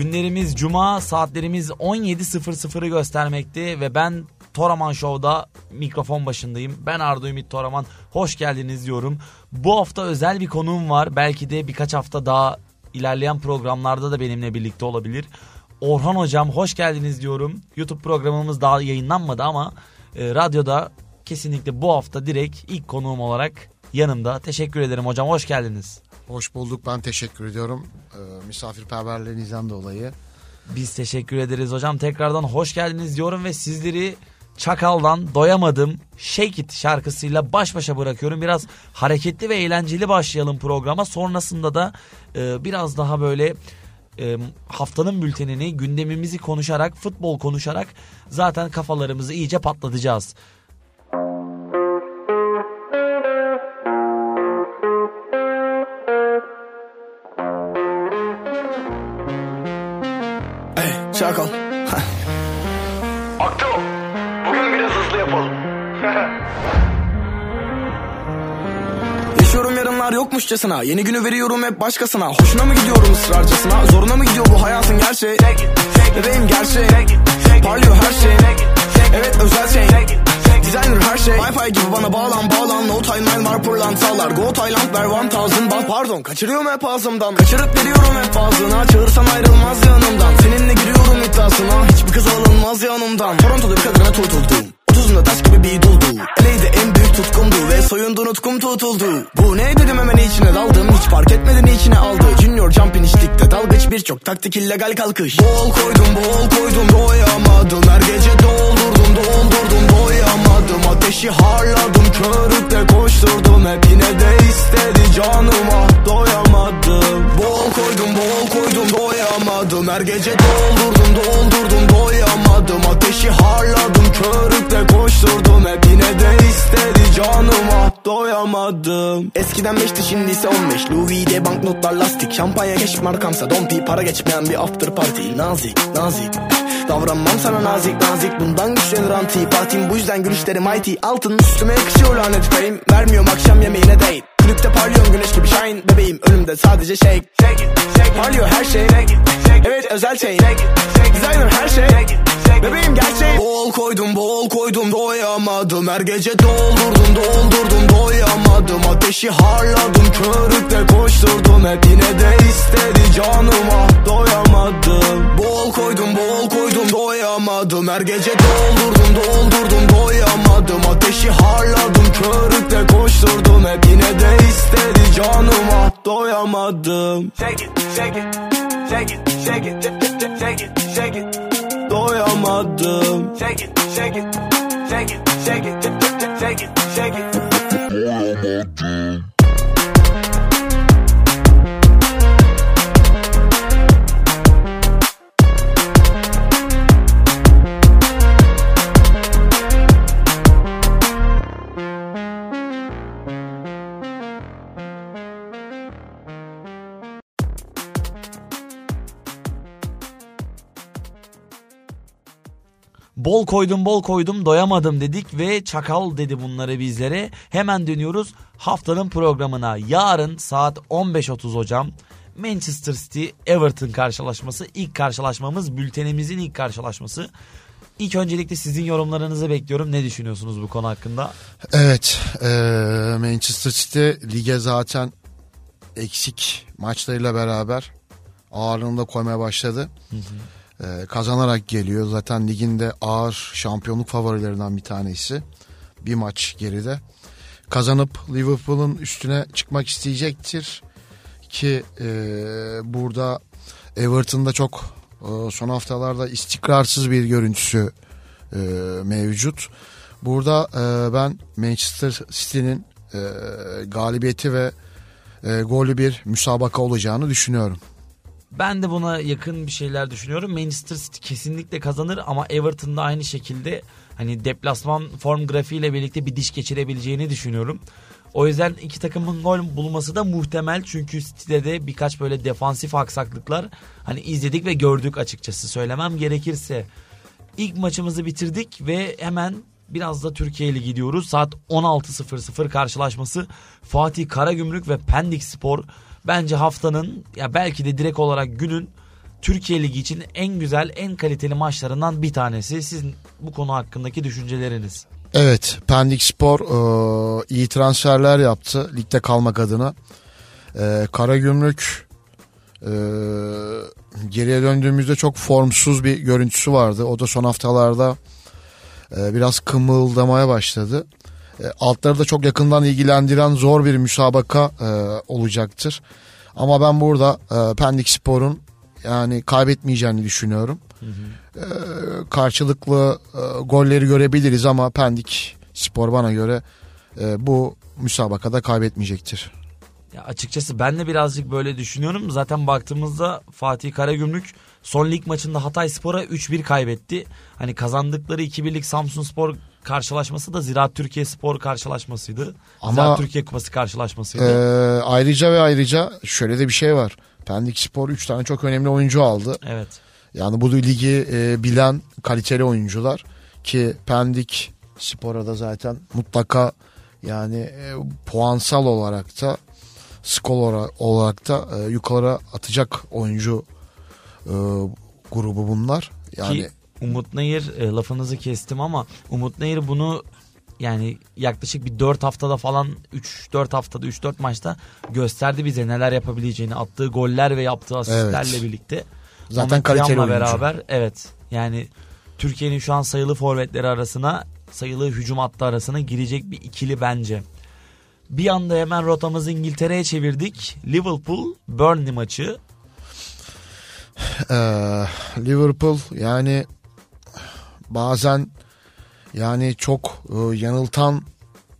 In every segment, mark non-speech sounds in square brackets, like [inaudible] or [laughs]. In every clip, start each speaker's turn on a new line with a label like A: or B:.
A: Günlerimiz cuma, saatlerimiz 17.00'ı göstermekte ve ben Toraman Show'da mikrofon başındayım. Ben Arda Ümit Toraman. Hoş geldiniz diyorum. Bu hafta özel bir konuğum var. Belki de birkaç hafta daha ilerleyen programlarda da benimle birlikte olabilir. Orhan Hocam hoş geldiniz diyorum. YouTube programımız daha yayınlanmadı ama e, radyoda kesinlikle bu hafta direkt ilk konuğum olarak yanımda. Teşekkür ederim hocam hoş geldiniz.
B: Hoş bulduk ben teşekkür ediyorum ee, misafirperverliğinizden dolayı.
A: Biz teşekkür ederiz hocam. Tekrardan hoş geldiniz diyorum ve sizleri Çakal'dan Doyamadım Shake It şarkısıyla baş başa bırakıyorum. Biraz hareketli ve eğlenceli başlayalım programa. Sonrasında da e, biraz daha böyle e, haftanın bültenini gündemimizi konuşarak futbol konuşarak zaten kafalarımızı iyice patlatacağız.
C: Çakal.
D: Akto, bugün biraz hızlı yapalım. [laughs]
C: Yaşıyorum yarınlar yokmuşçasına. Yeni günü veriyorum hep başkasına. Hoşuna mı gidiyorum ısrarcasına Zoruna mı gidiyor bu hayatın gerçeği? Bebeğim gerçeği. Parlıyor her şey gibi bana bağlan bağlan. No timeline var pırlantalar Go Thailand ver 1000 bak pardon Kaçırıyorum hep ağzımdan. Kaçırıp veriyorum hep ağzına. Çağırsan ayrılmaz yanımdan. Seninle giriyorum iddiasına. Hiçbir kız alınmaz yanımdan. Toronto'da bir kadına tutuldum Otuzunda taş gibi bir duldu. Eleydi en büyük tutkumdu Ve soyundu nutkum tutuldu. Bu ne dedim hemen içine daldım Hiç fark etmedin içine aldı. Junior jumping içlikte dalgıç birçok taktik illegal kalkış. Bol koydum bol koydum doyamadım. Her gece doldurdum doldurdum doyamadım. Ateşi harladım körükle koşturdum. Hep yine de istedi canıma doyamadım. Bol koydum bol koydum doyamadım. Her gece doldurdum doldurdum doyamadım. Ateşi harladım körükle koşturdum Hep yine de istedi canıma. Doyamadım. Eskiden beşti şimdi ise on beş. Louis V banknotlar lastik. Şampanya keş markamsa dompi Para geçmeyen bir after party. Nazik nazik. Davranmam sana nazik nazik. Bundan güçlenir antipatim Bu yüzden gülüşlerim mighty. Altın üstüme yakışıyor lanet fame Vermiyorum akşam yemeğine date Kulüpte parlıyorum güneş gibi shine. Bebeğim önümde sadece shake. Parlıyor her şey. Evet özel şey Designer her şey. Bebeğim gerçeği. Bol koydum bol koydum doyamadım. Her gece doldurdum doldurdum doyamadım. Ateşi harladım körükle koşturdum. Hep yine de istedi canıma. Doyamadım. Bol koydum bol koydum doyamadım. Her gece doldurdum doldurdum Ateşi harladım körükle koşturdum Hep yine de istedi canıma doyamadım
D: Shake it, shake it, shake it, shake it, shake it, shake it,
C: Doyamadım
D: shake it, shake it, shake it, shake it, shake it, shake it.
A: Bol koydum bol koydum doyamadım dedik ve Çakal dedi bunları bizlere. Hemen dönüyoruz haftanın programına. Yarın saat 15.30 hocam. Manchester City Everton karşılaşması ilk karşılaşmamız bültenimizin ilk karşılaşması. İlk öncelikle sizin yorumlarınızı bekliyorum. Ne düşünüyorsunuz bu konu hakkında?
B: Evet e, Manchester City lige zaten eksik maçlarıyla beraber ağırlığını da koymaya başladı. E, kazanarak geliyor. Zaten liginde ağır şampiyonluk favorilerinden bir tanesi. Bir maç geride. Kazanıp Liverpool'un üstüne çıkmak isteyecektir. Ki e, burada Everton'da çok e, son haftalarda istikrarsız bir görüntüsü e, mevcut. Burada e, ben Manchester City'nin e, galibiyeti ve e, golü bir müsabaka olacağını düşünüyorum.
A: Ben de buna yakın bir şeyler düşünüyorum. Manchester City kesinlikle kazanır ama Everton da aynı şekilde hani deplasman form grafiğiyle birlikte bir diş geçirebileceğini düşünüyorum. O yüzden iki takımın gol bulması da muhtemel çünkü City'de de birkaç böyle defansif aksaklıklar hani izledik ve gördük açıkçası söylemem gerekirse. İlk maçımızı bitirdik ve hemen biraz da Türkiye gidiyoruz. Saat 16.00 karşılaşması Fatih Karagümrük ve Pendik Spor bence haftanın ya belki de direkt olarak günün Türkiye Ligi için en güzel, en kaliteli maçlarından bir tanesi. Sizin bu konu hakkındaki düşünceleriniz.
B: Evet Pendik Spor e, iyi transferler yaptı ligde kalmak adına. E, Karagümrük e, geriye döndüğümüzde çok formsuz bir görüntüsü vardı. O da son haftalarda e, biraz kımıldamaya başladı. E, altları da çok yakından ilgilendiren zor bir müsabaka e, olacaktır. Ama ben burada e, Pendik Spor'un yani kaybetmeyeceğini düşünüyorum. E, karşılıklı e, golleri görebiliriz ama Pendik Spor bana göre e, bu müsabakada kaybetmeyecektir.
A: Ya açıkçası ben de birazcık böyle düşünüyorum. Zaten baktığımızda Fatih Karagümrük son lig maçında Hatay Spor'a 3-1 kaybetti. Hani kazandıkları 2-1'lik Samsun Spor karşılaşması da Ziraat Türkiye Spor karşılaşmasıydı.
B: Ama-
A: Ziraat Türkiye Kupası karşılaşmasıydı.
B: E, ayrıca ve ayrıca şöyle de bir şey var. Pendik Spor 3 tane çok önemli oyuncu aldı.
A: Evet.
B: Yani bu ligi e, bilen kaliteli oyuncular ki Pendik Spor'a da zaten mutlaka yani e, puansal olarak da skor olarak- da e, yukarı atacak oyuncu e, grubu bunlar. Yani
A: Ki Umut Nayır e, lafınızı kestim ama Umut Nayır bunu yani yaklaşık bir 4 haftada falan 3-4 haftada 3-4 maçta gösterdi bize neler yapabileceğini. Attığı goller ve yaptığı asistlerle
B: Evet.
A: birlikte.
B: zaten
A: Ahmet
B: kaliteli oyuncu.
A: beraber evet yani Türkiye'nin şu an sayılı forvetleri arasına sayılı hücum hattı arasına girecek bir ikili bence. Bir anda hemen rotamızı İngiltere'ye çevirdik. Liverpool Burnley maçı.
B: Ee, Liverpool yani bazen yani çok e, yanıltan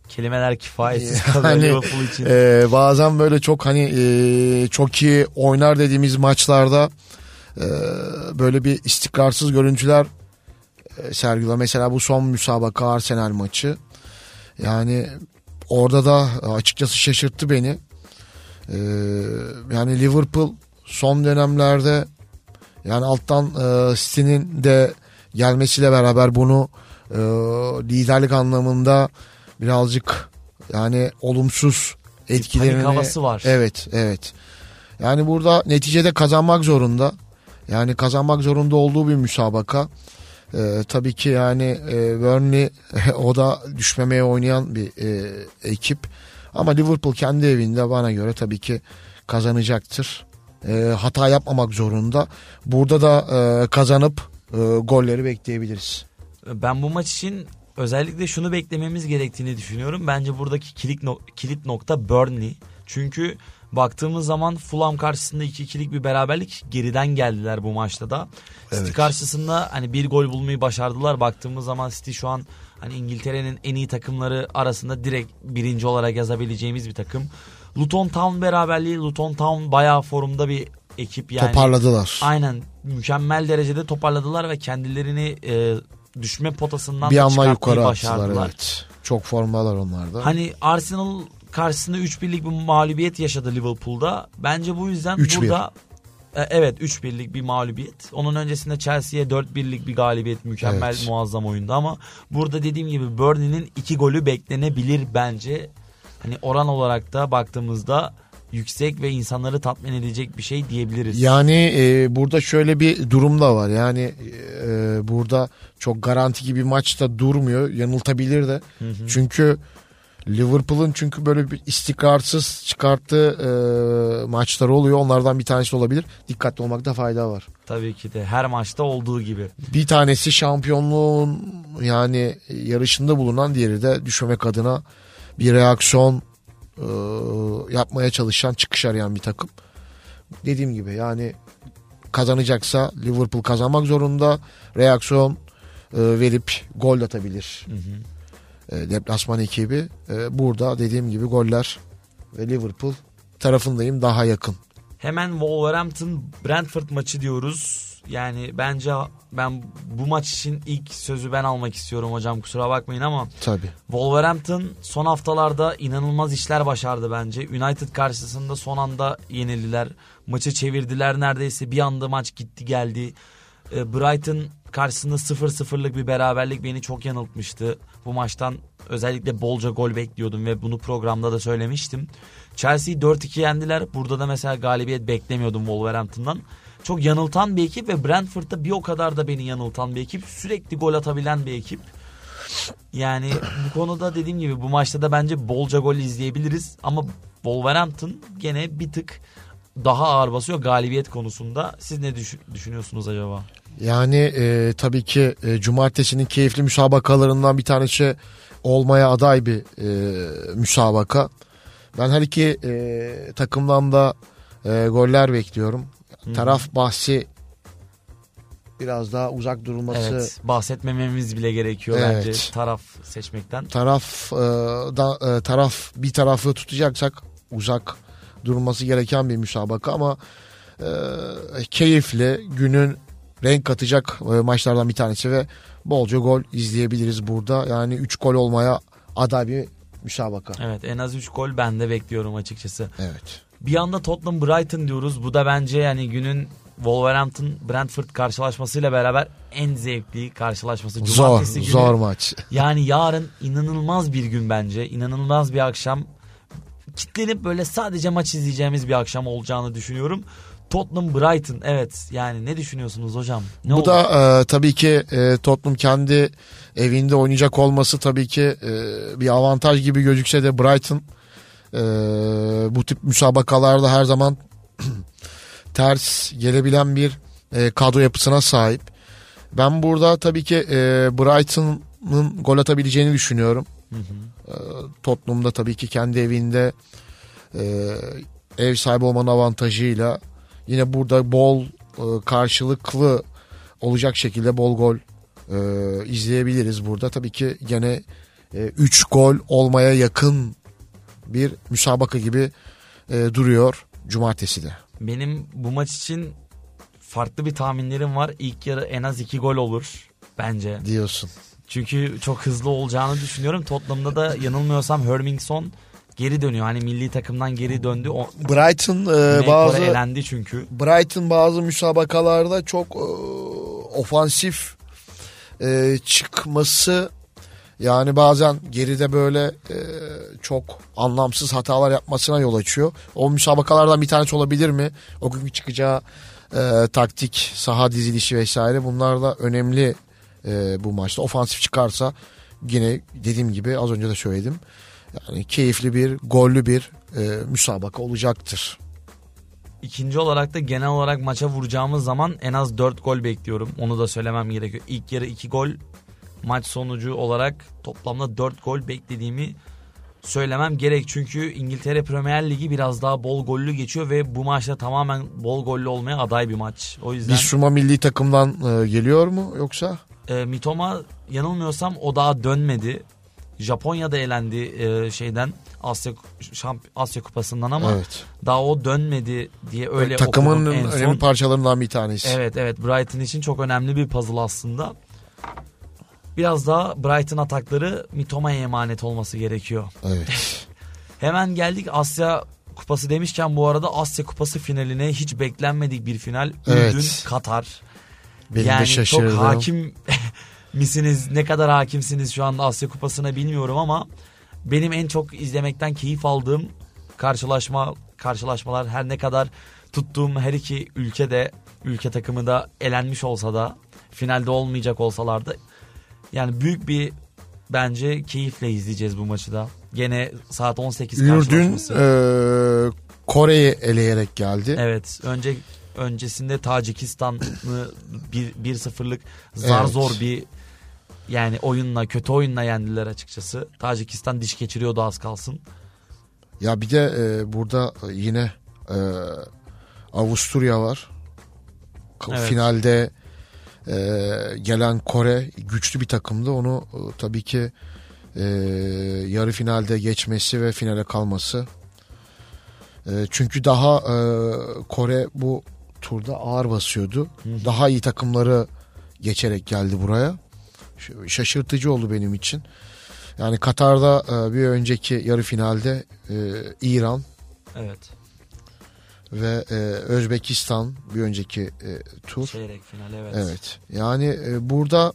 A: Kelimeler kifayetsiz kalıyor
B: Yani, [laughs]
A: Liverpool için.
B: Ee, bazen böyle çok hani e, çok iyi oynar dediğimiz maçlarda e, böyle bir istikrarsız görüntüler e, sergiliyor. Mesela bu son müsabaka Arsenal maçı. Yani orada da açıkçası şaşırttı beni. Ee, yani Liverpool son dönemlerde yani alttan e, City'nin de gelmesiyle beraber bunu e, liderlik anlamında birazcık yani olumsuz etkilerini
A: panik havası var.
B: Evet, evet. Yani burada neticede kazanmak zorunda. Yani kazanmak zorunda olduğu bir müsabaka. Ee, tabii ki yani e, Burnley [laughs] o da düşmemeye oynayan bir e, ekip. Ama Liverpool kendi evinde bana göre tabii ki kazanacaktır. E, hata yapmamak zorunda. Burada da e, kazanıp e, golleri bekleyebiliriz.
A: Ben bu maç için özellikle şunu beklememiz gerektiğini düşünüyorum. Bence buradaki kilit, no- kilit nokta Burnley. Çünkü baktığımız zaman Fulham karşısında 2-2'lik bir beraberlik geriden geldiler bu maçta da. City
B: Evet.
A: karşısında hani bir gol bulmayı başardılar. Baktığımız zaman City şu an hani İngiltere'nin en iyi takımları arasında direkt birinci olarak yazabileceğimiz bir takım. Luton Town beraberliği Luton Town bayağı formda bir ekip yani.
B: Toparladılar.
A: Aynen mükemmel derecede toparladılar ve kendilerini e, düşme potasından
B: bir
A: da çıkartmayı
B: yukarı attılar
A: başardılar.
B: evet. Çok formalar onlar da.
A: Hani Arsenal karşısında 3-1'lik bir mağlubiyet yaşadı Liverpool'da. Bence bu yüzden
B: 3-1.
A: burada e, evet 3-1'lik bir mağlubiyet. Onun öncesinde Chelsea'ye 4-1'lik bir galibiyet mükemmel
B: Evet.
A: muazzam oyundu ama burada dediğim gibi Burnley'nin 2 golü beklenebilir bence. Hani oran olarak da baktığımızda yüksek ve insanları tatmin edecek bir şey diyebiliriz.
B: Yani e, burada şöyle bir durum da var. Yani e, burada çok garanti gibi maçta durmuyor. Yanıltabilir de. Çünkü Liverpool'un çünkü böyle bir istikrarsız çıkarttığı e, maçlar oluyor. Onlardan bir tanesi olabilir. Dikkatli olmakta fayda var.
A: Tabii ki de her maçta olduğu gibi.
B: Bir tanesi şampiyonluğun yani yarışında bulunan diğeri de düşmemek adına bir reaksiyon e, yapmaya çalışan çıkış arayan bir takım. Dediğim gibi yani kazanacaksa Liverpool kazanmak zorunda reaksiyon e, verip gol atabilir. E, deplasman ekibi E, burada dediğim gibi goller ve Liverpool tarafındayım daha yakın.
A: Hemen Wolverhampton Brentford maçı diyoruz. Yani bence ben bu maç için ilk sözü ben almak istiyorum hocam kusura bakmayın ama
B: Tabii.
A: Wolverhampton son haftalarda inanılmaz işler başardı bence. United karşısında son anda yenildiler. Maçı çevirdiler neredeyse bir anda maç gitti geldi. Ee, Brighton karşısında 0-0'lık bir beraberlik beni çok yanıltmıştı. Bu maçtan özellikle bolca gol bekliyordum ve bunu programda da söylemiştim. Chelsea'yi 4-2 yendiler. Burada da mesela galibiyet beklemiyordum Wolverhampton'dan. çok yanıltan bir ekip ve Brentford'da bir o kadar da beni yanıltan bir ekip. Sürekli gol atabilen bir ekip. Yani bu konuda dediğim gibi bu maçta da bence bolca gol izleyebiliriz ama Wolverhampton gene bir tık daha ağır basıyor galibiyet konusunda. Siz ne düşün- düşünüyorsunuz acaba?
B: Yani e, tabii ki e, cumartesinin keyifli müsabakalarından bir tanesi olmaya aday bir e, müsabaka. Ben her iki e, takımdan da e, goller bekliyorum. Taraf bahsi biraz daha uzak durulması.
A: Evet bahsetmememiz bile gerekiyor
B: Evet.
A: bence taraf seçmekten.
B: Taraf e, da e, taraf bir tarafı tutacaksak uzak durulması gereken bir müsabaka ama e, keyifli günün renk katacak e, maçlardan bir tanesi ve bolca gol izleyebiliriz burada. Yani 3 gol olmaya aday bir müsabaka.
A: Evet en az 3 gol ben de bekliyorum açıkçası.
B: Evet.
A: Bir anda Tottenham Brighton diyoruz. Bu da bence yani günün Wolverhampton Brentford karşılaşmasıyla beraber en zevkli karşılaşması.
B: Zor,
A: Cumartesi günü.
B: zor maç. [laughs]
A: Yani yarın inanılmaz bir gün bence. İnanılmaz bir akşam. Kitlenip böyle sadece maç izleyeceğimiz bir akşam olacağını düşünüyorum. Tottenham Brighton evet yani ne düşünüyorsunuz hocam? Ne
B: Bu
A: olur?
B: da e, tabii ki e, Tottenham kendi evinde oynayacak olması tabii ki e, bir avantaj gibi gözükse de Brighton e, bu tip müsabakalarda her zaman [clears throat] ters gelebilen bir e, kadro yapısına sahip. Ben burada tabii ki e, Brighton'ın gol atabileceğini düşünüyorum. E, Tottenham'da tabii ki kendi evinde e, ev sahibi olmanın avantajıyla yine burada bol e, karşılıklı olacak şekilde bol gol e, izleyebiliriz burada. Tabii ki gene 3 gol olmaya yakın bir müsabaka gibi e, duruyor cumartesi de.
A: Benim bu maç için farklı bir tahminlerim var. İlk yarı en az 2 gol olur bence.
B: diyorsun.
A: Çünkü çok hızlı olacağını düşünüyorum. Tottenham'da da yanılmıyorsam Hermingson geri dönüyor. Hani milli takımdan geri döndü. O,
B: Brighton e, bazı
A: elendi çünkü.
B: Brighton bazı müsabakalarda çok e, ofansif e, çıkması yani bazen geride böyle e, çok anlamsız hatalar yapmasına yol açıyor. O müsabakalardan bir tanesi olabilir mi? O günkü çıkacağı e, taktik, saha dizilişi vesaire bunlar da önemli e, bu maçta. Ofansif çıkarsa yine dediğim gibi az önce de söyledim. Yani keyifli bir, gollü bir e, müsabaka olacaktır.
A: İkinci olarak da genel olarak maça vuracağımız zaman en az 4 gol bekliyorum. Onu da söylemem gerekiyor. İlk yarı 2 gol maç sonucu olarak toplamda 4 gol beklediğimi söylemem gerek. Çünkü İngiltere Premier Ligi biraz daha bol gollü geçiyor ve bu maçta tamamen bol gollü olmaya aday bir maç. O yüzden
B: Bissouma milli takımdan e, geliyor mu yoksa?
A: e, Mitoma yanılmıyorsam o daha dönmedi. Japonya'da elendi e, şeyden Asya Şamp Asya Kupası'ndan ama
B: evet.
A: daha o dönmedi diye öyle
B: Takımın önemli parçalarından bir tanesi.
A: Evet evet Brighton için çok önemli bir puzzle aslında. Biraz daha Brighton atakları Mitoma'ya emanet olması gerekiyor.
B: Evet. [laughs]
A: Hemen geldik Asya Kupası demişken bu arada Asya Kupası finaline hiç beklenmedik bir final.
B: Evet.
A: Ürdün, Katar.
B: Benim de
A: yani
B: şaşırdım.
A: çok hakim [laughs] misiniz? Ne kadar hakimsiniz şu anda Asya Kupası'na bilmiyorum ama benim en çok izlemekten keyif aldığım karşılaşma karşılaşmalar her ne kadar tuttuğum her iki ülke de ülke takımı da elenmiş olsa da finalde olmayacak olsalar da yani büyük bir bence keyifle izleyeceğiz bu maçı da. Gene saat 18
B: Ürdün
A: karşılaşması.
B: e, Kore'yi eleyerek geldi.
A: Evet önce öncesinde Tacikistan'ı bir 1-0'lık zar
B: Evet.
A: zor bir yani oyunla kötü oyunla yendiler açıkçası. Tacikistan diş geçiriyordu az kalsın.
B: Ya bir de e, burada yine e, Avusturya var.
A: Evet.
B: Finalde e, gelen Kore güçlü bir takımdı. Onu e, tabii ki e, yarı finalde geçmesi ve finale kalması. E, çünkü daha e, Kore bu turda ağır basıyordu. Daha iyi takımları geçerek geldi buraya. Şaşırtıcı oldu benim için. Yani Katar'da e, bir önceki yarı finalde e, İran
A: Evet.
B: ve e, Özbekistan bir önceki tur.
A: Çeyrek final evet.
B: Evet. Yani burada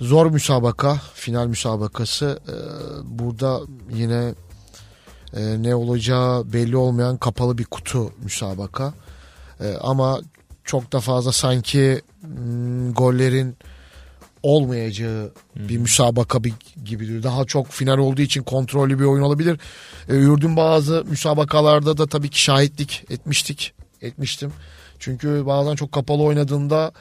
B: zor müsabaka, final müsabakası. Burada yine ne olacağı belli olmayan kapalı bir kutu müsabaka. Ama çok da fazla sanki gollerin olmayacağı bir müsabaka bir, gibi. Daha çok final olduğu için kontrollü bir oyun olabilir. E, Ürdün bazı müsabakalarda da tabii ki şahitlik etmiştik. Etmiştim. Çünkü bazen çok kapalı oynadığında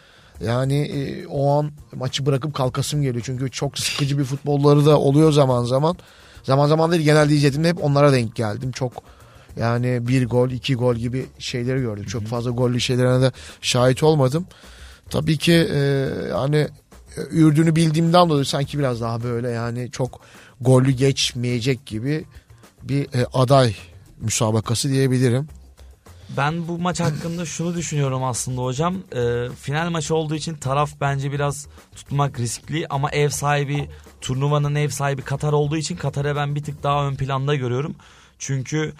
B: yani e, o an maçı bırakıp kalkasım geliyor. Çünkü çok sıkıcı bir futbolları da oluyor zaman zaman. Zaman zaman değil genelde izlediğimde hep onlara denk geldim. Çok yani bir gol iki gol gibi şeyleri gördüm. Çok fazla gollü şeylerine de şahit olmadım. Tabii ki e, yani e, Ürdün'ü bildiğimden dolayı sanki biraz daha böyle yani çok gollü geçmeyecek gibi bir e, aday müsabakası diyebilirim.
A: Ben bu maç hakkında şunu düşünüyorum aslında hocam. Ee, final maçı olduğu için taraf bence biraz tutmak riskli ama ev sahibi turnuvanın ev sahibi Katar olduğu için Katar'ı ben bir tık daha ön planda görüyorum. Çünkü e,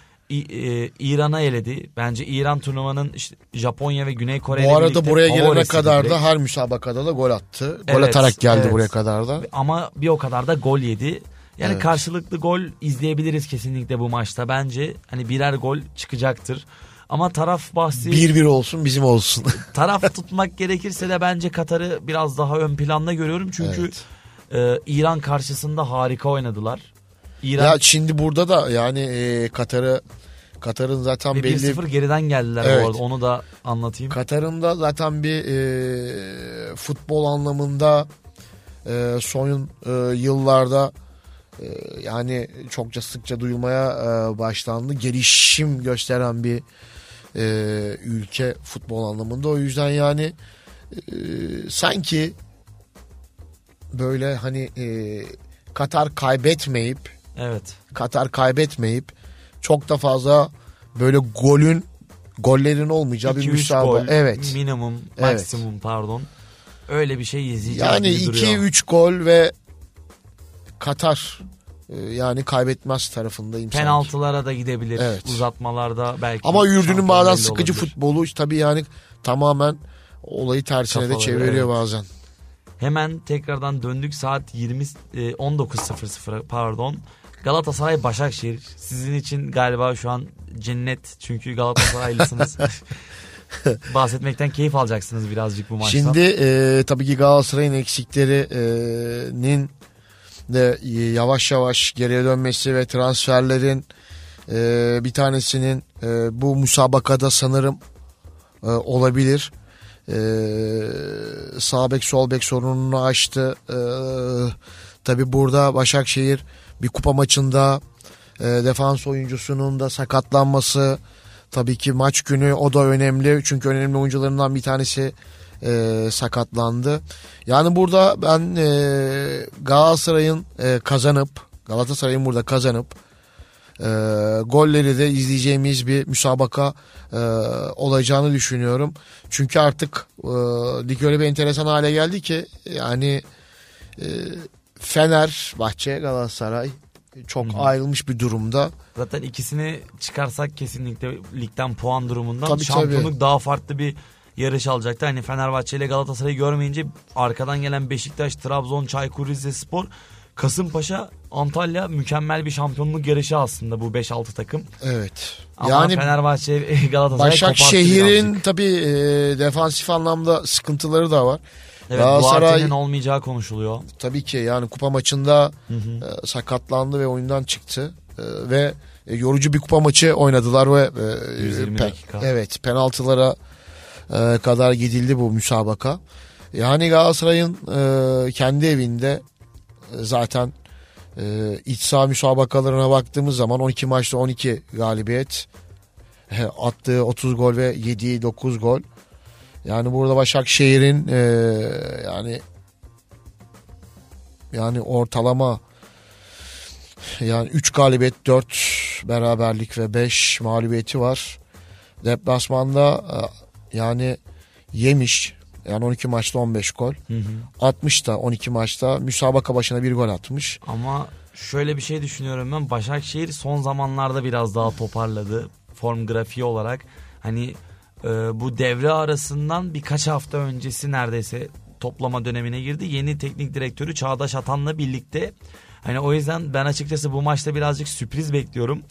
A: İran'a eledi. Bence İran turnuvanın işte Japonya ve Güney Kore
B: Bu arada buraya gelene kadar
A: direkt.
B: da her müsabakada da gol attı. Gol
A: Evet,
B: atarak geldi
A: evet.
B: buraya kadar da.
A: ama bir o kadar da gol yedi. Yani
B: Evet.
A: karşılıklı gol izleyebiliriz kesinlikle bu maçta. Bence hani birer gol çıkacaktır. Ama taraf bahsi
B: 1-1 olsun bizim olsun. [laughs]
A: taraf tutmak gerekirse de bence Katar'ı biraz daha ön planda görüyorum. Çünkü e, İran karşısında harika oynadılar. İran
B: ya şimdi burada da yani e, Katar'ı Katar'ın zaten
A: ve
B: belli
A: 1-0 geriden geldiler
B: Evet.
A: bu arada. Onu da anlatayım.
B: Katar'ın da zaten bir e, futbol anlamında e, son e, yıllarda e, yani çokça sıkça duyulmaya e, başlandı. Gelişim gösteren bir e, ülke futbol anlamında. O yüzden yani e, sanki böyle hani e, Katar kaybetmeyip
A: Evet.
B: Katar kaybetmeyip çok da fazla böyle golün gollerin olmayacağı bir
A: 2-3
B: müsabaka. Evet.
A: minimum
B: Evet.
A: maksimum pardon. Öyle bir şey izleyeceğiz
B: Yani
A: gibi duruyor.
B: 2-3 gol ve Katar e, yani kaybetmez tarafındayım. sanki.
A: Penaltılara da gidebilir.
B: Evet.
A: Uzatmalarda belki.
B: Ama Ürdün'ün bazen sıkıcı
A: olabilir.
B: futbolu tabii yani tamamen olayı tersine de
A: Kafaları,
B: çeviriyor
A: evet.
B: bazen.
A: Hemen tekrardan döndük saat 20 e, 19.00 pardon. Galatasaray Başakşehir. Sizin için galiba şu an cennet çünkü Galatasaraylısınız. [laughs] Bahsetmekten keyif alacaksınız birazcık bu maçtan.
B: Şimdi e, tabii ki Galatasaray'ın eksiklerinin de yavaş yavaş geriye dönmesi ve transferlerin e, bir tanesinin e, bu müsabakada sanırım e, olabilir. E, sağ bek sol bek sorununu aştı. E, tabii burada Başakşehir bir kupa maçında e, defans oyuncusunun da sakatlanması tabii ki maç günü o da önemli. Çünkü önemli oyuncularından bir tanesi e, sakatlandı. Yani burada ben e, Galatasaray'ın e, kazanıp Galatasaray'ın burada kazanıp e, golleri de izleyeceğimiz bir müsabaka e, olacağını düşünüyorum. Çünkü artık e, lig öyle bir enteresan hale geldi ki yani e, Fenerbahçe Galatasaray çok ayrılmış bir durumda.
A: Zaten ikisini çıkarsak kesinlikle ligden puan durumundan
B: Tabii,
A: şampiyonluk
B: tabii.
A: daha farklı bir yarış alacaktı. Hani Fenerbahçe ile Galatasaray'ı görmeyince arkadan gelen Beşiktaş, Trabzon, Çaykur Rizespor, Kasımpaşa, Antalya mükemmel bir şampiyonluk yarışı aslında bu 5-6 takım.
B: Evet.
A: Ama
B: yani
A: Fenerbahçe Galatasaray
B: Başakşehir'in tabii e, defansif anlamda sıkıntıları da var.
A: Evet,
B: Galatasaray
A: olmayacağı konuşuluyor.
B: tabii ki yani kupa maçında
A: Hı hı.
B: e, sakatlandı ve oyundan çıktı. E, ve e, yorucu bir kupa maçı oynadılar ve e,
A: 120
B: pe-
A: dakika.
B: Evet, penaltılara e, kadar gidildi bu müsabaka. Yani Galatasaray'ın e, kendi evinde e, zaten e, iç saha müsabakalarına baktığımız zaman 12 maçta 12 galibiyet. E, attığı 30 gol ve yediği 9 gol. Yani burada Başakşehir'in e, yani yani ortalama yani 3 galibiyet 4 beraberlik ve 5 mağlubiyeti var. Deplasmanda e, yani yemiş yani 12 maçta 15 gol.
A: Hı hı.
B: 60 da 12 maçta müsabaka başına bir gol atmış.
A: Ama şöyle bir şey düşünüyorum ben. Başakşehir son zamanlarda biraz daha toparladı. Form grafiği olarak. Hani e, bu devre arasından birkaç hafta öncesi neredeyse toplama dönemine girdi. Yeni teknik direktörü Çağdaş Atan'la birlikte. Hani o yüzden ben açıkçası bu maçta birazcık sürpriz bekliyorum.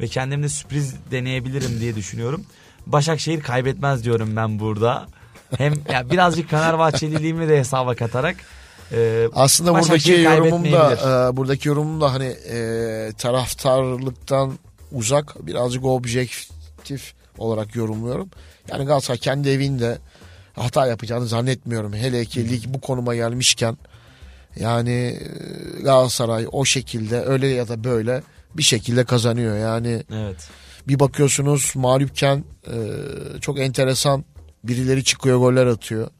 A: Ve kendimde sürpriz deneyebilirim diye düşünüyorum. Başakşehir kaybetmez diyorum ben burada. Hem ya birazcık Fenerbahçeliliğimi de hesaba katarak e,
B: Aslında buradaki yorumum da e, buradaki yorumum da hani e, taraftarlıktan uzak birazcık objektif olarak yorumluyorum. Yani Galatasaray kendi evinde hata yapacağını zannetmiyorum. Hele ki lig bu konuma gelmişken yani e, Galatasaray o şekilde öyle ya da böyle bir şekilde kazanıyor. Yani
A: evet.
B: bir bakıyorsunuz mağlupken e, çok enteresan birileri çıkıyor goller atıyor.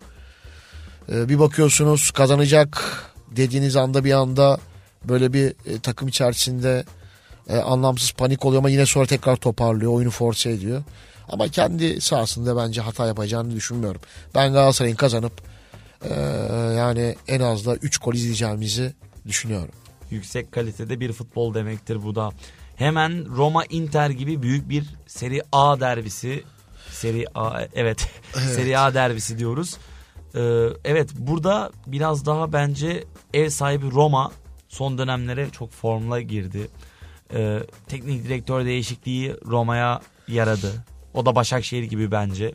B: E, bir bakıyorsunuz kazanacak dediğiniz anda bir anda böyle bir e, takım içerisinde e, anlamsız panik oluyor ama yine sonra tekrar toparlıyor. Oyunu force ediyor. Ama kendi sahasında bence hata yapacağını düşünmüyorum. Ben Galatasaray'ın kazanıp e, yani en az da 3 gol izleyeceğimizi düşünüyorum.
A: yüksek kalitede bir futbol demektir bu da. Hemen Roma Inter gibi büyük bir Serie A derbisi. Serie A evet. [laughs] Serie A derbisi diyoruz. Ee, evet burada biraz daha bence ev sahibi Roma son dönemlere çok formla girdi. Ee, teknik direktör değişikliği Roma'ya yaradı. O da Başakşehir gibi bence.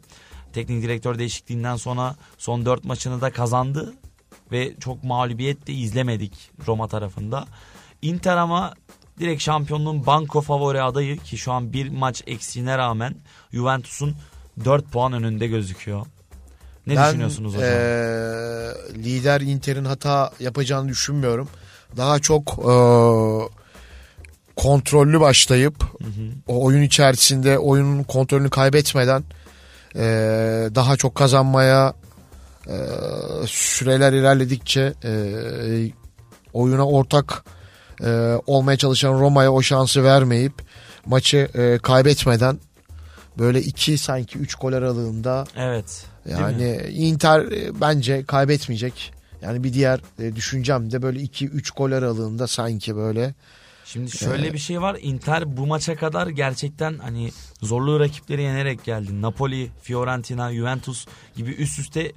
A: Teknik direktör değişikliğinden sonra son 4 maçını da kazandı ve çok mağlubiyet de izlemedik Roma tarafında. Inter ama direkt şampiyonluğun banko favori adayı ki şu an bir maç eksiğine rağmen Juventus'un 4 puan önünde gözüküyor. Ne
B: Ben,
A: düşünüyorsunuz hocam?
B: eee, lider Inter'in hata yapacağını düşünmüyorum. Daha çok eee, kontrollü başlayıp o oyun içerisinde oyunun kontrolünü kaybetmeden eee, daha çok kazanmaya eee, süreler ilerledikçe eee, oyuna ortak eee, olmaya çalışan Roma'ya o şansı vermeyip maçı eee, kaybetmeden böyle iki sanki üç gol aralığında
A: evet.
B: yani Inter e, bence kaybetmeyecek. Yani bir diğer e, düşüncem de böyle 2-3 gol aralığında sanki böyle.
A: Şimdi şöyle bir şey var. Inter bu maça kadar gerçekten hani zorlu rakipleri yenerek geldi. Napoli, Fiorentina, Juventus gibi üst üste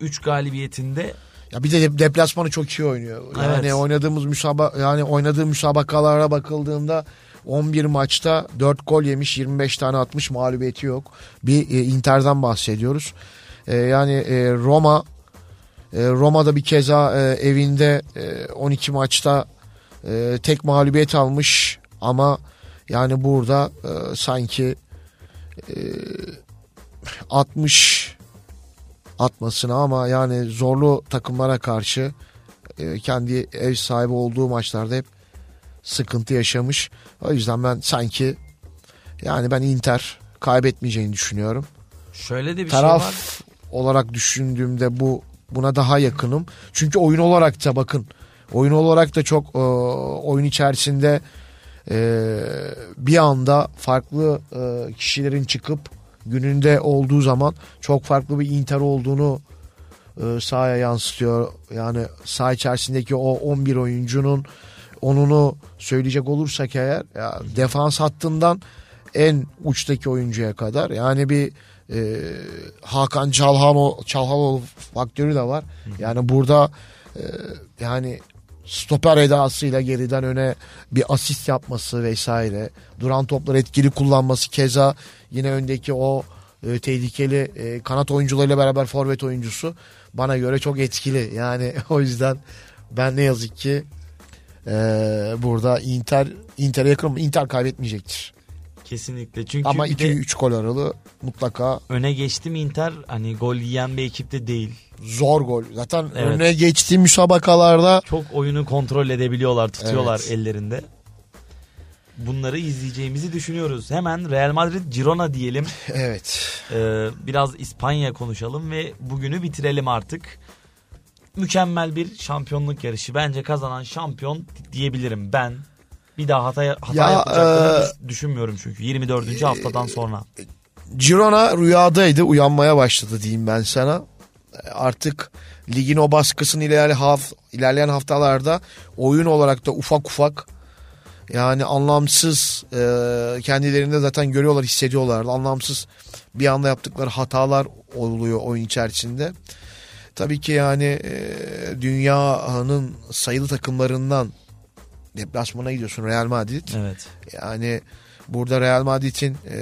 A: 3 galibiyetinde
B: Ya bir de de- deplasmanı çok iyi oynuyor. Yani
A: Evet.
B: oynadığımız müsaba yani oynadığı müsabakalara bakıldığında 11 maçta 4 gol yemiş, 25 tane atmış, mağlubiyeti yok. Bir e, Inter'den bahsediyoruz. E, yani e, Roma e, Roma'da bir keza e, evinde e, 12 maçta e, tek mağlubiyet almış ama yani burada e, sanki e, 60 atmasına ama yani zorlu takımlara karşı e, kendi ev sahibi olduğu maçlarda hep sıkıntı yaşamış. O yüzden ben sanki yani ben Inter kaybetmeyeceğini düşünüyorum.
A: şöyle de bir
B: Taraf
A: şey var.
B: olarak düşündüğümde bu buna daha yakınım. Çünkü oyun olarak da bakın oyun olarak da çok e, oyun içerisinde e, bir anda farklı e, kişilerin çıkıp gününde olduğu zaman çok farklı bir Inter olduğunu e, sahaya yansıtıyor. Yani saha içerisindeki o 11 oyuncunun onunu söyleyecek olursak eğer ya defans hattından en uçtaki oyuncuya kadar yani bir e, Hakan Çalhano Çalhanoğlu faktörü de var. Yani burada e, yani stoper edasıyla geriden öne bir asist yapması vesaire. Duran topları etkili kullanması keza yine öndeki o e, tehlikeli e, kanat oyuncularıyla beraber forvet oyuncusu bana göre çok etkili. Yani [laughs] o yüzden ben ne yazık ki e, burada Inter Inter'e yakınım. Inter kaybetmeyecektir.
A: Kesinlikle. Çünkü
B: Ama
A: bir de
B: 2-3 gol aralığı mutlaka
A: öne geçti mi Inter hani gol yiyen bir ekip de değil.
B: zor gol. Zaten
A: Evet.
B: önüne geçtiği müsabakalarda
A: Çok oyunu kontrol edebiliyorlar, tutuyorlar
B: Evet.
A: ellerinde. Bunları izleyeceğimizi düşünüyoruz. Hemen Real Madrid Girona diyelim. [laughs]
B: evet
A: Ee, biraz İspanya konuşalım ve bugünü bitirelim artık. Mükemmel bir şampiyonluk yarışı. Bence kazanan şampiyon diyebilirim ben. Bir daha hata, hata
B: Ya,
A: yapacaklarını
B: e,
A: düş- düşünmüyorum çünkü 24. haftadan sonra.
B: Girona rüyadaydı uyanmaya başladı diyeyim ben sana. Artık ligin o baskısını ilerleyen, haf, ilerleyen haftalarda oyun olarak da ufak ufak yani anlamsız e, kendilerinde zaten görüyorlar hissediyorlar. Anlamsız bir anda yaptıkları hatalar oluyor oyun içerisinde. Tabii ki yani e, dünyanın sayılı takımlarından deplasmana gidiyorsun Real Madrid.
A: Evet.
B: Yani burada Real Madrid'in e,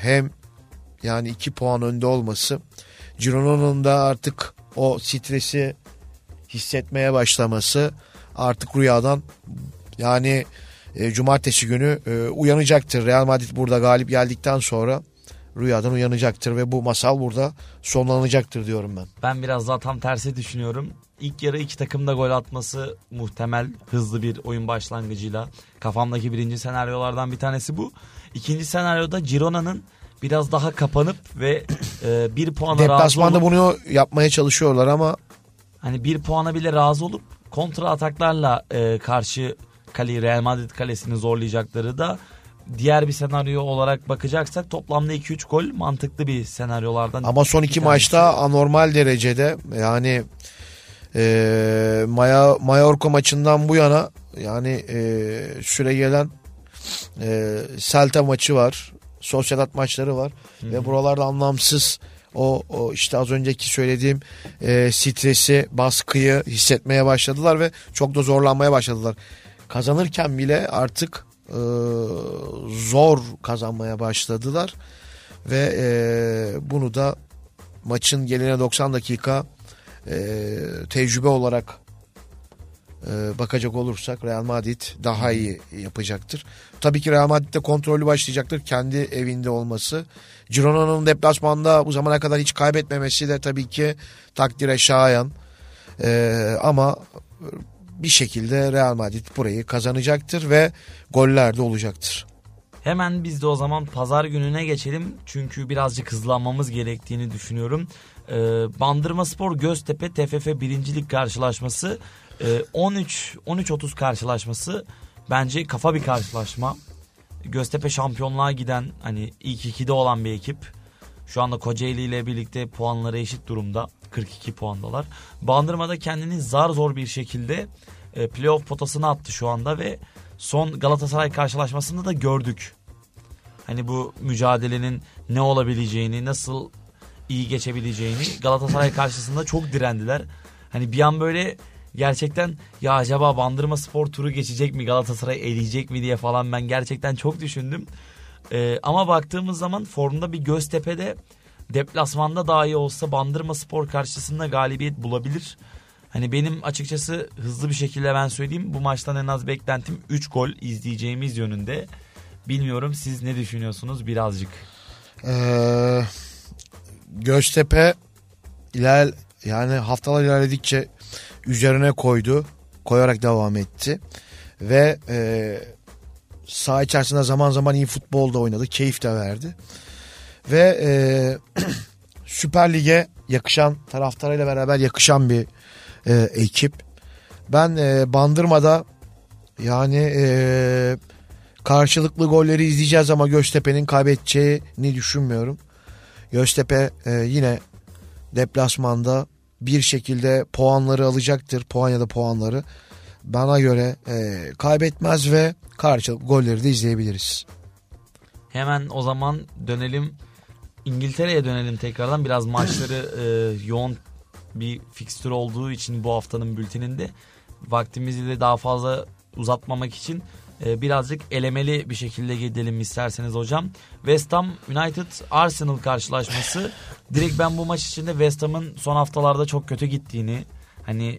B: hem yani iki puan önde olması Girona'nın da artık o stresi hissetmeye başlaması artık rüyadan yani e, cumartesi günü e, uyanacaktır. Real Madrid burada galip geldikten sonra rüyadan uyanacaktır ve bu masal burada sonlanacaktır diyorum ben.
A: Ben biraz daha tam tersi düşünüyorum. İlk yarı iki takım da gol atması muhtemel hızlı bir oyun başlangıcıyla. Kafamdaki birinci senaryolardan bir tanesi bu. İkinci senaryoda Girona'nın biraz daha kapanıp ve e, bir puana razı
B: Deplasmanda
A: olup,
B: bunu yapmaya çalışıyorlar ama
A: hani bir puana bile razı olup kontra ataklarla e, karşı kaleyi Real Madrid kalesini zorlayacakları da diğer bir senaryo olarak bakacaksak toplamda 2-3 gol mantıklı bir senaryolardan.
B: ama son iki maçta anormal derecede yani e, Maya, Mallorca maçından bu yana yani e, süre gelen e, Celta maçı var. Sosyalat maçları var. Ve buralarda anlamsız o, o işte az önceki söylediğim e, stresi, baskıyı hissetmeye başladılar ve çok da zorlanmaya başladılar. Kazanırken bile artık e, zor kazanmaya başladılar ve e, bunu da maçın geline 90 dakika e, tecrübe olarak e, bakacak olursak Real Madrid daha iyi yapacaktır. Tabii ki Real Madrid de kontrollü başlayacaktır kendi evinde olması. Girona'nın deplasmanda bu zamana kadar hiç kaybetmemesi de tabii ki takdire şayan. E, ama bir şekilde Real Madrid burayı kazanacaktır ve goller de olacaktır.
A: Hemen biz de o zaman pazar gününe geçelim. Çünkü birazcık hızlanmamız gerektiğini düşünüyorum. Ee, Bandırma Spor Göztepe TFF birincilik karşılaşması e, 13 13-30 karşılaşması bence kafa bir karşılaşma. Göztepe şampiyonluğa giden hani ilk ikide olan bir ekip. Şu anda Kocaeli ile birlikte puanları eşit durumda. 42 puandalar. Bandırma'da kendini zar zor bir şekilde e, playoff potasına attı şu anda ve son Galatasaray karşılaşmasında da gördük. Hani bu mücadelenin ne olabileceğini, nasıl iyi geçebileceğini Galatasaray karşısında çok direndiler. Hani bir an böyle gerçekten ya acaba Bandırma Spor turu geçecek mi Galatasaray eleyecek mi diye falan ben gerçekten çok düşündüm. Ee, ama baktığımız zaman formda bir Göztepe'de deplasmanda dahi olsa Bandırma Spor karşısında galibiyet bulabilir. Hani benim açıkçası hızlı bir şekilde ben söyleyeyim bu maçtan en az beklentim 3 gol izleyeceğimiz yönünde. Bilmiyorum siz ne düşünüyorsunuz birazcık.
B: Ee, Göztepe iler yani haftalar ilerledikçe üzerine koydu. Koyarak devam etti. Ve e, saha içerisinde zaman zaman iyi futbol da oynadı. Keyif de verdi. Ve e, [clears throat] Süper Lig'e yakışan taraftarıyla beraber yakışan bir e, ekip. Ben e, Bandırma'da yani e, karşılıklı golleri izleyeceğiz ama Göztepe'nin kaybedeceğini düşünmüyorum. Göztepe e, yine deplasmanda bir şekilde puanları alacaktır. Puan ya da puanları. Bana göre e, kaybetmez ve karşılıklı golleri de izleyebiliriz.
A: Hemen o zaman dönelim İngiltere'ye dönelim tekrardan. Biraz maçları e, yoğun bir fikstür olduğu için bu haftanın bülteninde vaktimizi de daha fazla uzatmamak için e, birazcık elemeli bir şekilde gidelim isterseniz hocam. West Ham United Arsenal karşılaşması. Direkt ben bu maç içinde West Ham'ın son haftalarda çok kötü gittiğini hani